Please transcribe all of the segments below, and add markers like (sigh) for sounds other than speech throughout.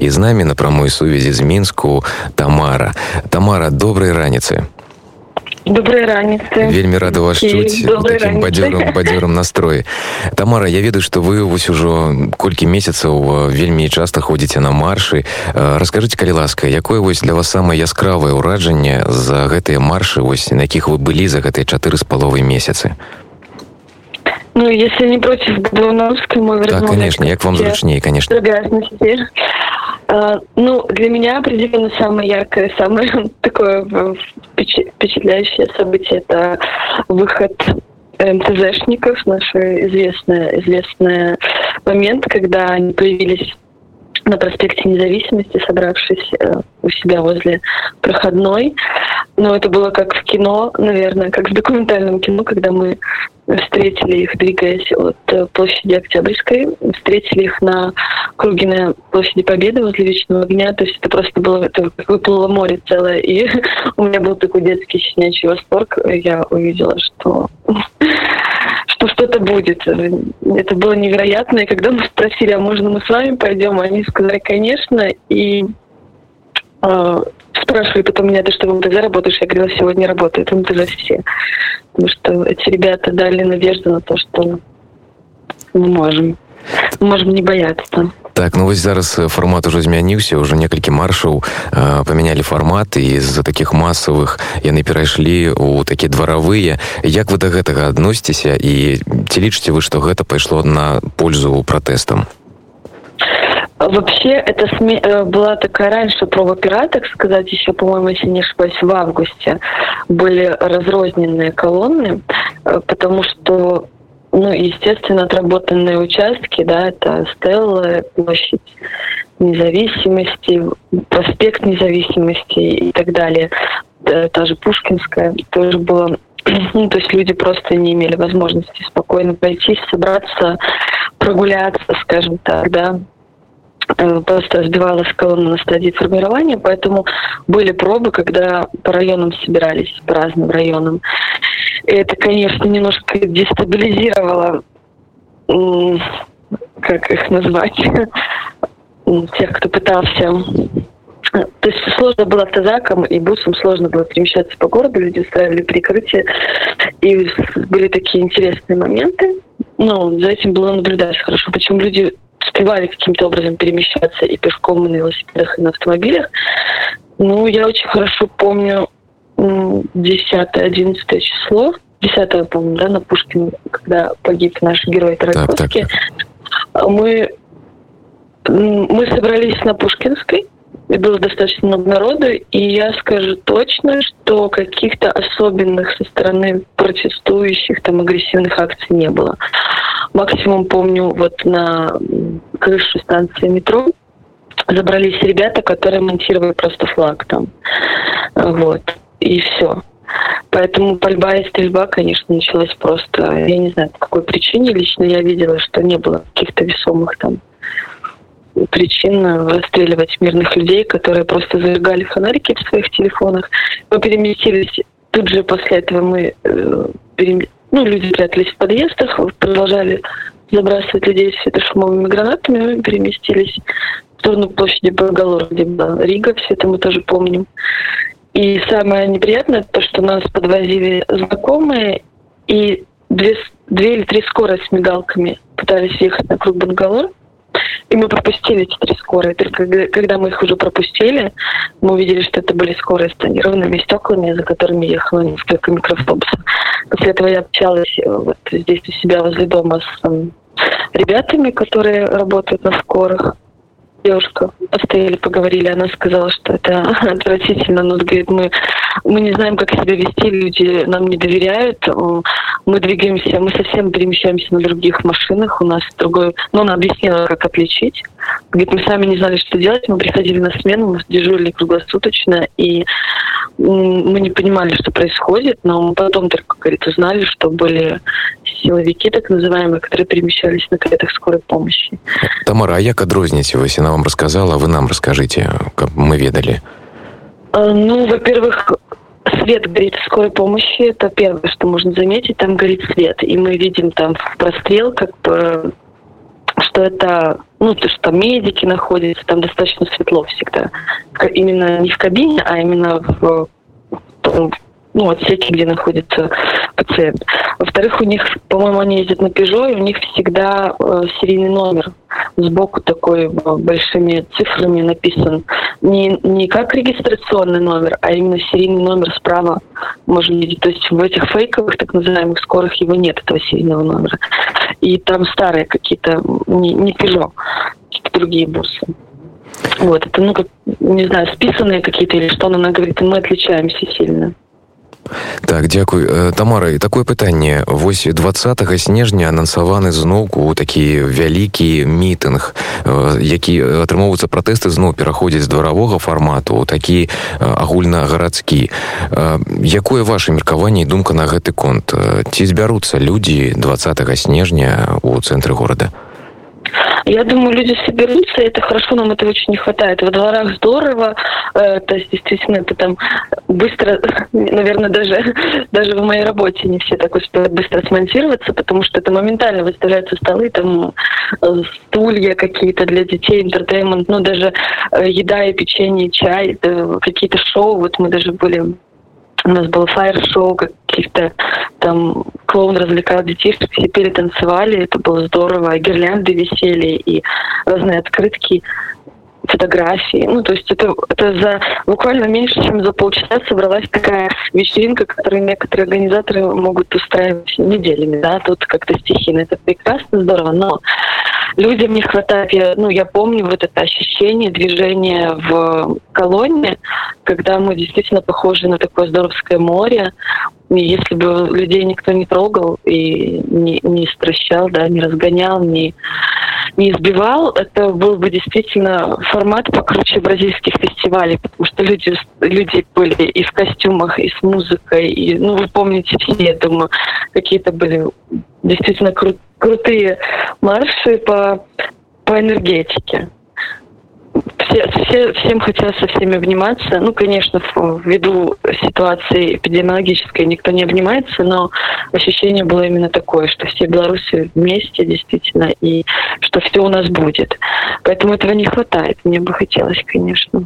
І з нами на прамой сувязі з мінску Тамара. Тамара, добрай раніцы. Добрай раніцы. Вельмі рада вас чуць таким бадзёрым (laughs) бадзёрым настроі. Тамара, я ведаю, што вы вось ужо колькі месяцаў вельмі часта ходзіце на маршы. Раскажыце, калі ласка, якое вось для вас самае яскравае ўражанне за гэтыя маршы, вось на якіх вы былі за гэтыя чатыры з паловай месяцы? Ну, если не против, буду на русском мове Да, конечно, як вам зручнее, конечно. Uh, ну, для меня определенно самое яркое, самое (laughs) такое впечатляющее событие – это выход МТЗшников, наш известный, известный момент, когда они появились на проспекте Независимости, собравшись э, у себя возле проходной. Но это было как в кино, наверное, как в документальном кино, когда мы встретили их, двигаясь от э, площади Октябрьской, встретили их на круге на площади Победы возле Вечного огня. То есть это просто было, это выплыло море целое. И (laughs) у меня был такой детский щенячий восторг. Я увидела, что (laughs) что что-то будет. Это было невероятно. И когда мы спросили, а можно мы с вами пойдем, они сказали, конечно. И э, спрашивали потом меня, ты что, в МТЗ работаешь? Я говорила, сегодня работает МТЗ все. Потому что эти ребята дали надежду на то, что мы можем. Мы можем не бояться. Так, ну вось зараз фармат ужо змяніўся ўжо некалькі маршаў э, памянялі фармат і з-за такіх масавых яны перайшлі ў такія дваравыя як вы да гэтага адносіцеся і ці лічыце вы што гэта пайшло на пользу пратэстам Вообще, это сме... была такая раньше проба пера, так сказать, еще, по-моему, если не ошибаюсь, в августе были разрозненные колонны, потому что ну, естественно, отработанные участки, да, это Стелла, площадь независимости, проспект независимости и так далее. Та же Пушкинская тоже было (clears throat) ну, то есть люди просто не имели возможности спокойно пойти, собраться, прогуляться, скажем так, да, э, просто сбивалась колонна на стадии формирования, поэтому были пробы, когда по районам собирались, по разным районам. И это, конечно, немножко дестабилизировало, как их назвать, (laughs) тех, кто пытался то есть сложно было автозаком и бусом, сложно было перемещаться по городу, люди устраивали прикрытие, и были такие интересные моменты. Ну, за этим было наблюдать хорошо, почему люди успевали каким-то образом перемещаться и пешком, и на велосипедах, и на автомобилях. Ну, я очень хорошо помню 10-11 число, 10 по-моему, да, на Пушкин, когда погиб наш герой так, так. Мы, мы собрались на Пушкинской, и было достаточно много народу, и я скажу точно, что каких-то особенных со стороны протестующих там агрессивных акций не было. Максимум помню вот на крышу станции метро забрались ребята, которые монтировали просто флаг там. Вот. И все. Поэтому пальба и стрельба, конечно, началась просто, я не знаю, по какой причине. Лично я видела, что не было каких-то весомых там причин расстреливать мирных людей, которые просто зажигали фонарики в своих телефонах. Мы переместились, тут же после этого мы, э, перем... ну, люди прятались в подъездах, продолжали забрасывать людей светошумовыми гранатами, мы переместились в сторону площади Бангалор, где была Рига, все это мы тоже помним. И самое неприятное то, что нас подвозили знакомые, и две, две или три скорости с мигалками пытались ехать на круг Бангалор. И мы пропустили эти три скорые. Только когда мы их уже пропустили, мы увидели, что это были скорые с тонированными стеклами, за которыми ехало несколько микроавтобусов. После этого я общалась э, вот здесь у себя возле дома с там, ребятами, которые работают на скорых девушка постояли, поговорили, она сказала, что это (laughs) отвратительно, но говорит, мы, мы не знаем, как себя вести, люди нам не доверяют, мы двигаемся, мы совсем перемещаемся на других машинах, у нас другой, но она объяснила, как отличить. Говорит, мы сами не знали, что делать, мы приходили на смену, мы дежурили круглосуточно, и мы не понимали, что происходит, но мы потом только, говорит, узнали, что были силовики, так называемые, которые перемещались на каретах скорой помощи. Тамара, а як адрозніваецеся? Она вам рассказала, а вы нам расскажите, как мы ведали. А, ну, во-первых, свет горит в скорой помощи, это первое, что можно заметить, там горит свет, и мы видим там прострел, как бы, что это ну, то, что там медики находятся, там достаточно светло всегда. Именно не в кабине, а именно в, в ну, отсеки, где находится пациент. Во-вторых, у них, по-моему, они ездят на Peugeot, и у них всегда э, серийный номер сбоку такой э, большими цифрами написан. Не, не как регистрационный номер, а именно серийный номер справа можно видеть. То есть в этих фейковых, так называемых, скорых его нет, этого серийного номера. И там старые какие-то, не, не Peugeot, какие-то другие бусы. Вот, это, ну, как, не знаю, списанные какие-то или что, но она говорит, мы отличаемся сильно. Так, дзякуй э, тамара такое пытанне вось 20 снежня анансаваны зноўку такі вялікі мітынг э, які атрымоўваюцца пратэсты зноў пераходзяць з дваравога фармату такі э, агульнагарадскі якое ваше меркаванне і думка на гэты конт? Ці збяруцца людзі 20 снежня у цэнтры горада Я думаю, люди соберутся, и это хорошо, нам это очень не хватает. Во дворах здорово, э, то есть действительно это там быстро, (laughs) наверное, даже, даже в моей работе не все так успевают быстро смонтироваться, потому что это моментально выставляются столы, там э, стулья какие-то для детей, интертеймент, ну даже э, еда и печенье, чай, какие-то шоу. Вот мы даже были у нас было фаер-шоу каких-то там клоун развлекал детишек, все пели, танцевали, это было здорово, гирлянды висели и разные открытки фотографии. Ну, то есть это, это за буквально меньше, чем за полчаса собралась такая вечеринка, которую некоторые организаторы могут устраивать неделями, да, тут как-то стихийно. Это прекрасно, здорово, но людям не хватает, я, ну, я помню вот это ощущение движения в колонне, когда мы действительно похожи на такое здоровское море, если бы людей никто не трогал и не, не стращал, да, не разгонял, не, не избивал, это был бы действительно формат покруче бразильских фестивалей, потому что люди, люди были и в костюмах, и с музыкой, и, ну, вы помните все, я думаю, какие-то были действительно кру- крутые марши по, по энергетике все, все, всем хотят со всеми обниматься. Ну, конечно, ввиду ситуации эпидемиологической никто не обнимается, но ощущение было именно такое, что все белорусы вместе действительно, и что все у нас будет. Поэтому этого не хватает. Мне бы хотелось, конечно.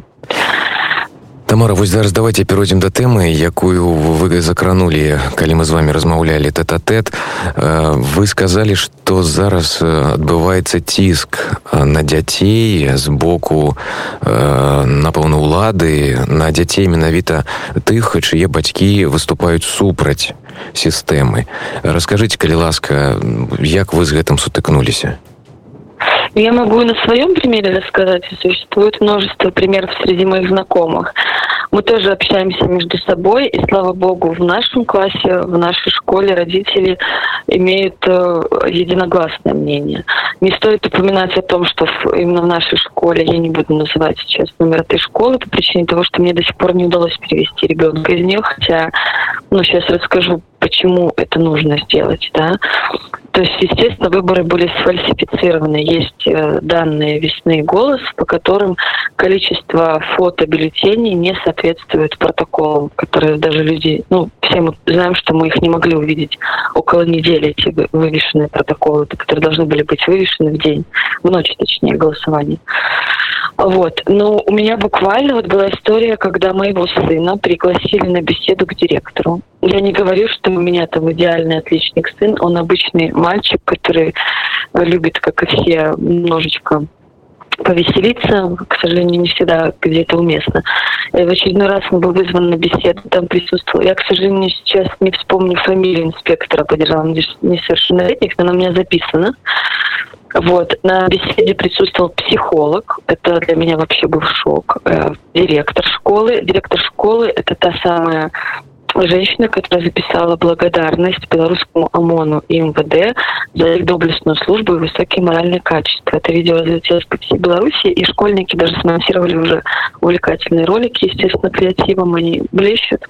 Тамара вось зараз давайте перайдзем да тэмы якую вы закранулі калі мы з вами размаўлялі тэт-а-тэт э, вы сказалі что зараз адбываецца ціск на дзяцей з боку э, напэўна улады на дзяцей менавіта тых чые бацькі выступаюць супраць сістэмы расскажите калі ласка як вы з гэтым сутыкнуліся Я могу на своем примере рассказать. Существует множество примеров среди моих знакомых. Мы тоже общаемся между собой, и слава богу, в нашем классе, в нашей школе родители имеют э, единогласное мнение. Не стоит упоминать о том, что именно в нашей школе, я не буду называть сейчас номер этой школы по причине того, что мне до сих пор не удалось перевести ребенка из нее, хотя, ну, сейчас расскажу, почему это нужно сделать, да. То есть, естественно, выборы были сфальсифицированы. Есть э, данные «Весны голос», по которым количество фотобюллетеней не соответствует протоколам, которые даже люди... Ну, все мы знаем, что мы их не могли увидеть около недели, эти вывешенные протоколы, которые должны были быть вывешены в день, в ночь, точнее, голосования. Вот. Но у меня буквально вот была история, когда моего сына пригласили на беседу к директору. Я не говорю, что у меня там идеальный отличник сын, он обычный мальчик, который любит, как и все, немножечко повеселиться, к сожалению, не всегда где-то уместно. И в очередной раз он был вызван на беседу, там присутствовал. Я, к сожалению, сейчас не вспомню фамилию инспектора по делам несовершеннолетних, но она у меня записана. Вот. На беседе присутствовал психолог. Это для меня вообще был шок. Э, директор школы. Директор школы – это та самая женщина, которая записала благодарность белорусскому ОМОНу и МВД за их доблестную службу и высокие моральные качества. Это видео разлетелось по всей Беларуси, и школьники даже смонтировали уже увлекательные ролики, естественно, креативом они блещут.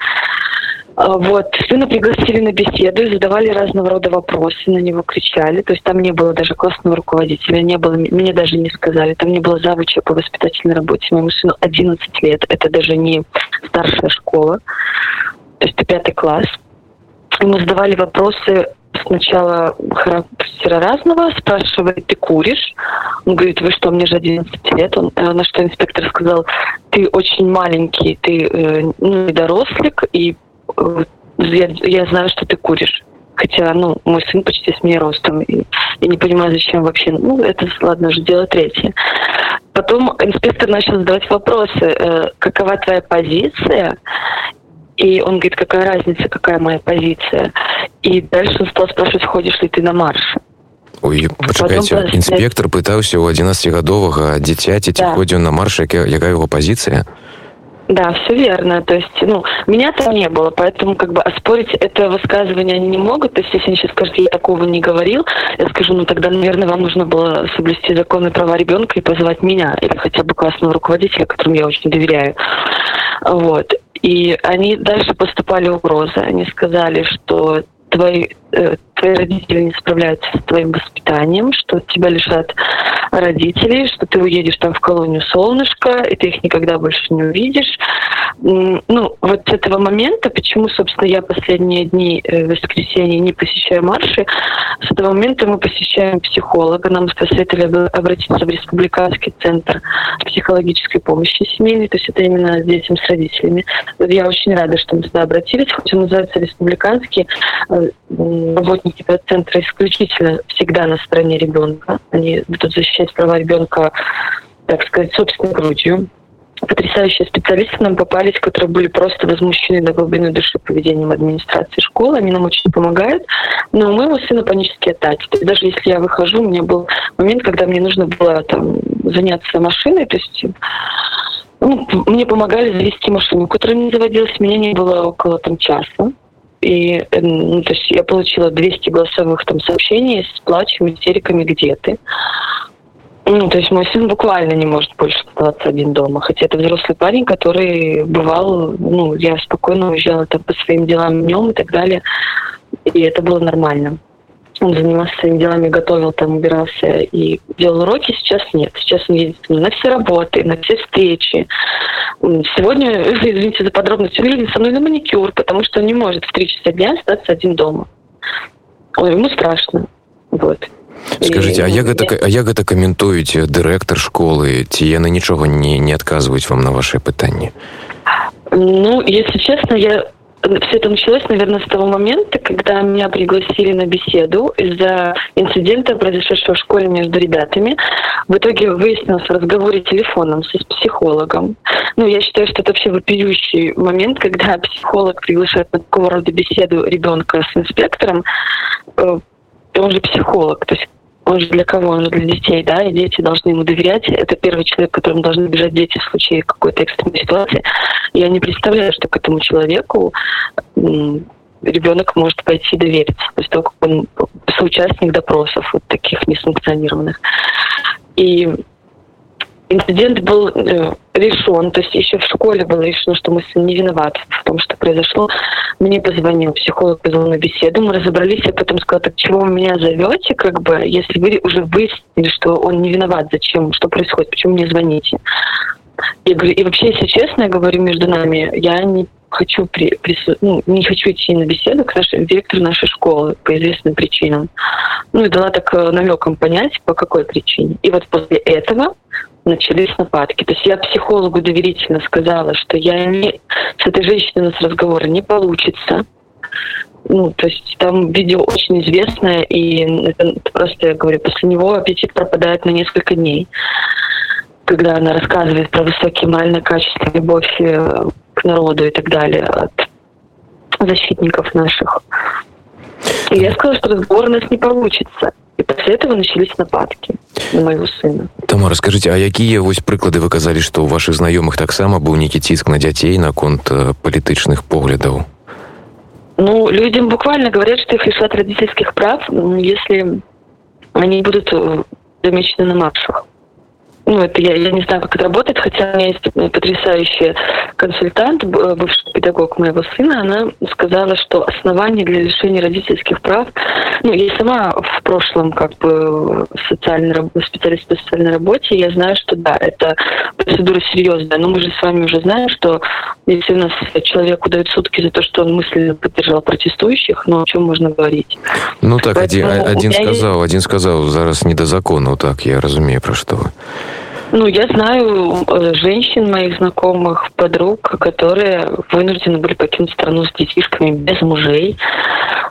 А, вот, сына пригласили на беседу и задавали разного рода вопросы, на него кричали. То есть там не было даже классного руководителя, не было, мне даже не сказали, там не было завуча по воспитательной работе. Моему сыну 11 лет, это даже не старшая школа, это пятый класс. И мы задавали вопросы сначала характера разного, спрашивает, ты куришь? Он говорит, вы что, мне же 11 лет. Он, э, на что инспектор сказал, ты очень маленький, ты э, ну, недорослик, и э, я, я знаю, что ты куришь. Хотя, ну, мой сын почти с меня ростом. И я не понимаю, зачем вообще. Ну, это, ладно, уже дело третье. Потом инспектор начал задавать вопросы. Э, какова твоя позиция? И он говорит, какая разница, какая моя позиция. И дальше он стал спрашивать, ходишь ли ты на марш. Ой, пачакайце Потом, інспектор пытаўся у 11гадовага дзіцяці ці да. ходзіў на марш якая его позиция? Да, все верно. То есть, ну, меня там не было, поэтому как бы оспорить это высказывание они не могут. То есть, если они сейчас скажут, я такого не говорил, я скажу, ну тогда, наверное, вам нужно было соблюсти законы права ребенка и позвать меня или хотя бы классного руководителя, которому я очень доверяю. Вот. И они дальше поступали угрозы. Они сказали, что твои, э, твои родители не справляются с твоим воспитанием, что тебя лишат родителей, что ты уедешь там в колонию солнышко, и ты их никогда больше не увидишь. Ну, вот с этого момента, почему, собственно, я последние дни э, воскресенья не посещаю марши, с этого момента мы посещаем психолога. Нам посоветовали обратиться в Республиканский центр психологической помощи семейной, то есть это именно детям с родителями. Я очень рада, что мы туда обратились, хоть он называется Республиканский. Э, работники центра исключительно всегда на стороне ребенка. Они будут защищать права ребенка, так сказать, собственной грудью потрясающие специалисты нам попались, которые были просто возмущены до глубины души поведением администрации школы. Они нам очень помогают. Но у моего сына панические атаки. То есть даже если я выхожу, у меня был момент, когда мне нужно было там, заняться машиной. То есть ну, мне помогали завести машину, которая не заводилась. Меня не было около там, часа. И ну, то есть я получила 200 голосовых там сообщений с плачем, истериками, где ты. Ну, то есть мой сын буквально не может больше оставаться один дома. Хотя это взрослый парень, который бывал, ну, я спокойно уезжала там по своим делам днем и так далее. И это было нормально. Он занимался своими делами, готовил там, убирался и делал уроки. Сейчас нет. Сейчас он ездит на все работы, на все встречи. Сегодня, (laughs) извините за подробности, он едет со мной на маникюр, потому что он не может в три часа дня остаться один дома. Ой, ему страшно. Вот. Скажите, а як гэта, а як гэта каментуеце дырэктар школы ці яны нічога не, не адказваюць вам на ваше пытанне? Ну, если честно, я все это началось, наверное, с того момента, когда меня пригласили на беседу из-за инцидента, произошедшего в школе между ребятами. В итоге выяснилось в разговоре телефоном с психологом. Ну, я считаю, что это вообще вопиющий момент, когда психолог приглашает на такого рода беседу ребенка с инспектором. Он же психолог, то есть он же для кого? Он же для детей, да, и дети должны ему доверять. Это первый человек, которому должны бежать дети в случае какой-то экстренной ситуации. Я не представляю, что к этому человеку ребенок может пойти довериться после того, как он соучастник допросов вот таких несанкционированных. И инцидент был э, решен, то есть еще в школе было решено, что мой сын не виноват в том, что произошло. Мне позвонил психолог, позвонил на беседу, мы разобрались, я потом сказала, так чего вы меня зовете, как бы, если вы уже выяснили, что он не виноват, зачем, что происходит, почему мне звоните? Я говорю, и вообще, если честно, я говорю между нами, я не хочу при, прису... ну, не хочу идти на беседу к нашей, директору нашей школы по известным причинам. Ну и дала так э, намеком понять, по какой причине. И вот после этого начались нападки. То есть я психологу доверительно сказала, что я не... с этой женщиной у нас разговора не получится. Ну, то есть там видео очень известное, и это, просто, я говорю, после него аппетит пропадает на несколько дней. Когда она рассказывает про высокие моральные качества, любовь э, к народу и так далее от защитников наших. И я сказала, что разговор у нас не получится. И после этого начались нападки на моего сына. Тамара, скажите, а какие вось прыклады вы казалі, што ў вашых знаёмых таксама быў нейкі ціск на дзяцей наконт э, палітычных поглядаў? Ну, людям буквально говорят, что их лишат родительских прав, если они будут э, замечены на маршах. ну, это я, я не знаю, как это работает, хотя у меня есть потрясающий консультант, бывший педагог моего сына, она сказала, что основание для лишения родительских прав, ну, я сама в прошлом как бы социальный, специалист по социальной работе, я знаю, что да, это процедура серьезная, но мы же с вами уже знаем, что если у нас человеку дают сутки за то, что он мысленно поддержал протестующих, ну, о чем можно говорить? Ну, так, Поэтому один, один сказал, есть... один сказал, зараз не до закона, так, я разумею, про что вы. Ну, я знаю э, женщин, моих знакомых, подруг, которые вынуждены были покинуть страну с детишками без мужей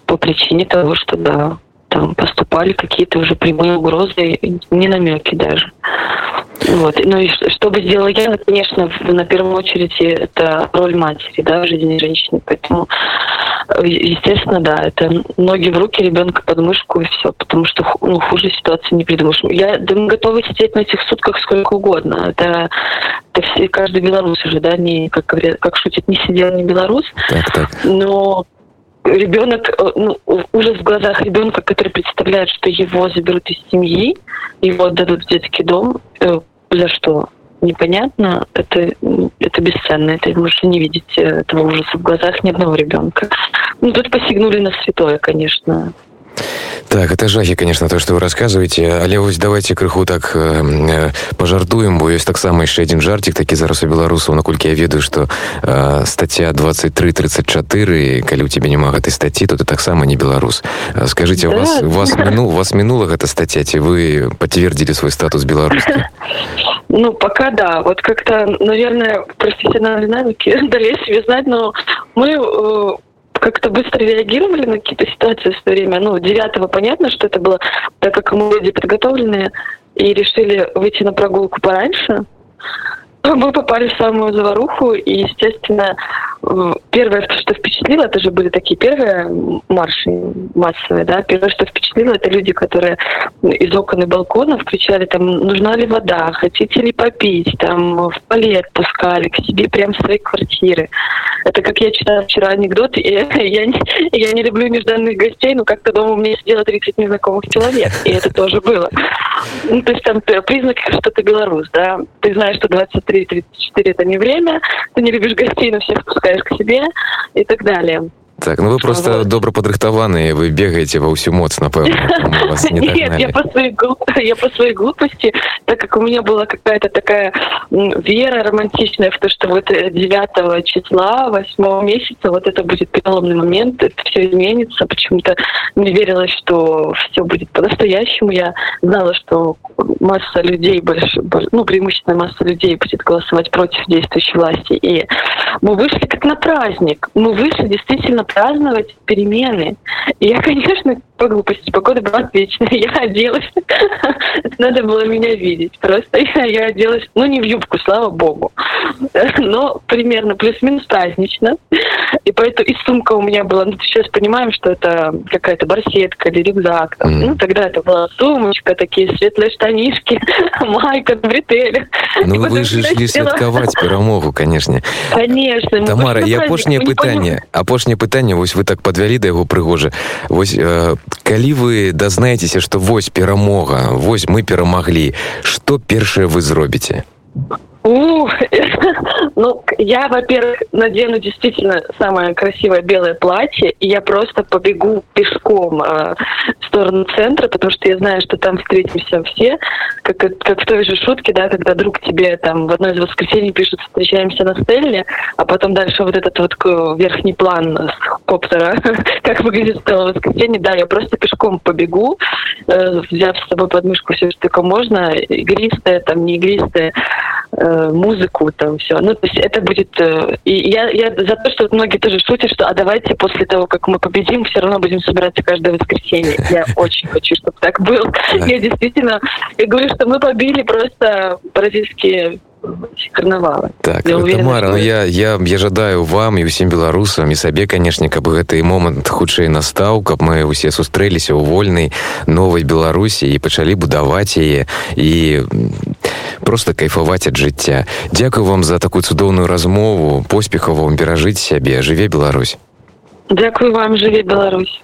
по причине того, что, да, там поступали какие-то уже прямые угрозы, не намеки даже. Вот. Ну и что бы сделала я, конечно, на первую очередь это роль матери, да, в жизни женщины. Поэтому, э, естественно, да, это ноги в руки, ребенка под мышку и все, потому что ну, хуже ситуации не придумаешь. Я да, мы готовы сидеть на этих сутках сколько угодно. Это, это все, каждый белорус уже, да, не, как, говорят, как шутит, не сидел, не белорус. Так, так. Но ребенок, э, ну, ужас в глазах ребенка, который представляет, что его заберут из семьи, его отдадут в детский дом, э, за что? Непонятно, это, это бесценно, это вы можете не видеть э, этого ужаса в глазах ни одного ребенка. Ну, тут посягнули на святое, конечно. Так, это жахи, конечно, то, что вы рассказываете. Але вось давайте крыху так э, э пажартуем, бо ёсць таксама яшчэ адзін жарцік такі зараз у беларусаў, наколькі я ведаю, што э, статья 23-34, калі ў цябе няма гэтай статьи, то ты таксама не беларус. Э, скажите, да. у вас, вас, мину, вас минула эта статья, ці вы подтвердили свой статус беларуска? (laughs) Ну, пока да. Вот как-то, наверное, профессиональные навыки (laughs) дали себе знать, но мы э, как-то быстро реагировали на какие-то ситуации в свое время. Ну, девятого понятно, что это было, так как мы люди подготовленные и решили выйти на прогулку пораньше. Мы попали в самую заваруху, и, естественно, первое, что впечатлило, это же были такие первые марши массовые, да, первое, что впечатлило, это люди, которые из окон и балконов кричали, там, нужна ли вода, хотите ли попить, там, в туалет пускали к себе прямо в свои квартиры. Это как я читала вчера анекдот, и (laughs) я не, я не люблю нежданных гостей, но как-то дома у меня сидело 30 незнакомых человек, и это тоже было. Ну, то есть там признаки, что ты белорус, да, ты знаешь, что 23-34 это не время, ты не любишь гостей, но всех пускаешь к себе и так далее. Так, ну вы просто вот. добра падрыхтаваныя вы бегаеце ва ўсю моц напэўна не нет я по своей (laughs) я по своей глупости так как у меня была какая-то такая вера романтичная в то что вот 9 числа 8 месяца вот это будет переломный момент это все изменится. Почему-то не верилось что все будет по-настоящему. Я знала что масса людей больше ну преимущественная масса людей будет голосовать против действующей власти. И мы вышли как на праздник. Мы вышли действительно праздновать перемены. И я, (laughs) конечно, по глупости, погода была отличная. (laughs) Я оделась. (laughs) Надо было меня видеть. Просто (laughs) я, я оделась, ну, не в юбку, слава богу. Но примерно плюс-минус празднично. И поэтому и сумка у меня была. Ну, сейчас понимаем, что это какая-то барсетка или рюкзак. Там. Mm. Ну, тогда это была сумочка, такие светлые штанишки, майка, бретели. Ну, вы же шли святкаваць перамогу, конечно. Конечно. Тамара, я апошняе пытанне. Апошняе пытанне пытанне вось вы так подвялі да яго прыгожа вось э, калі вы дазнаецеся што вось перамога вось мы перамаглі што першае вы зробіце У, ну, (laughs) я, во-первых, надену действительно самое красивое белое платье, и я просто побегу пешком э, в сторону центра, потому что я знаю, что там встретимся все, как, как в той же шутке, да, когда друг тебе там в одно из воскресений пишет «встречаемся на Стелле», а потом дальше вот этот вот верхний план с коптера, (laughs) как выглядит Стелла воскресенье, да, я просто пешком побегу, э, взяв с собой подмышку все, что только можно, игристое, там, не игристое, Э, музыку, там все. Ну, то есть это будет... Э, и я, я за то, что многие тоже шутят, что а давайте после того, как мы победим, все равно будем собираться каждое воскресенье. Я (laughs) очень хочу, чтобы так было. Я действительно... Я говорю, что мы побили просто бразильские карнавалы так я уверена, Тамара, что... ну, я я я жадаю вам і усім беларусам і сабе канешне каб гэты момант хутчэй настаў каб мы усе сустрэліся ў вольнай новай беларусі і пачалі будаваць яе і просто кайфаваць ад жыцця Дякую вам за такую цудоўную размову. Поспехаў вам перажыць сябе жыве Беларусь. Дякую вам жыве Беларусь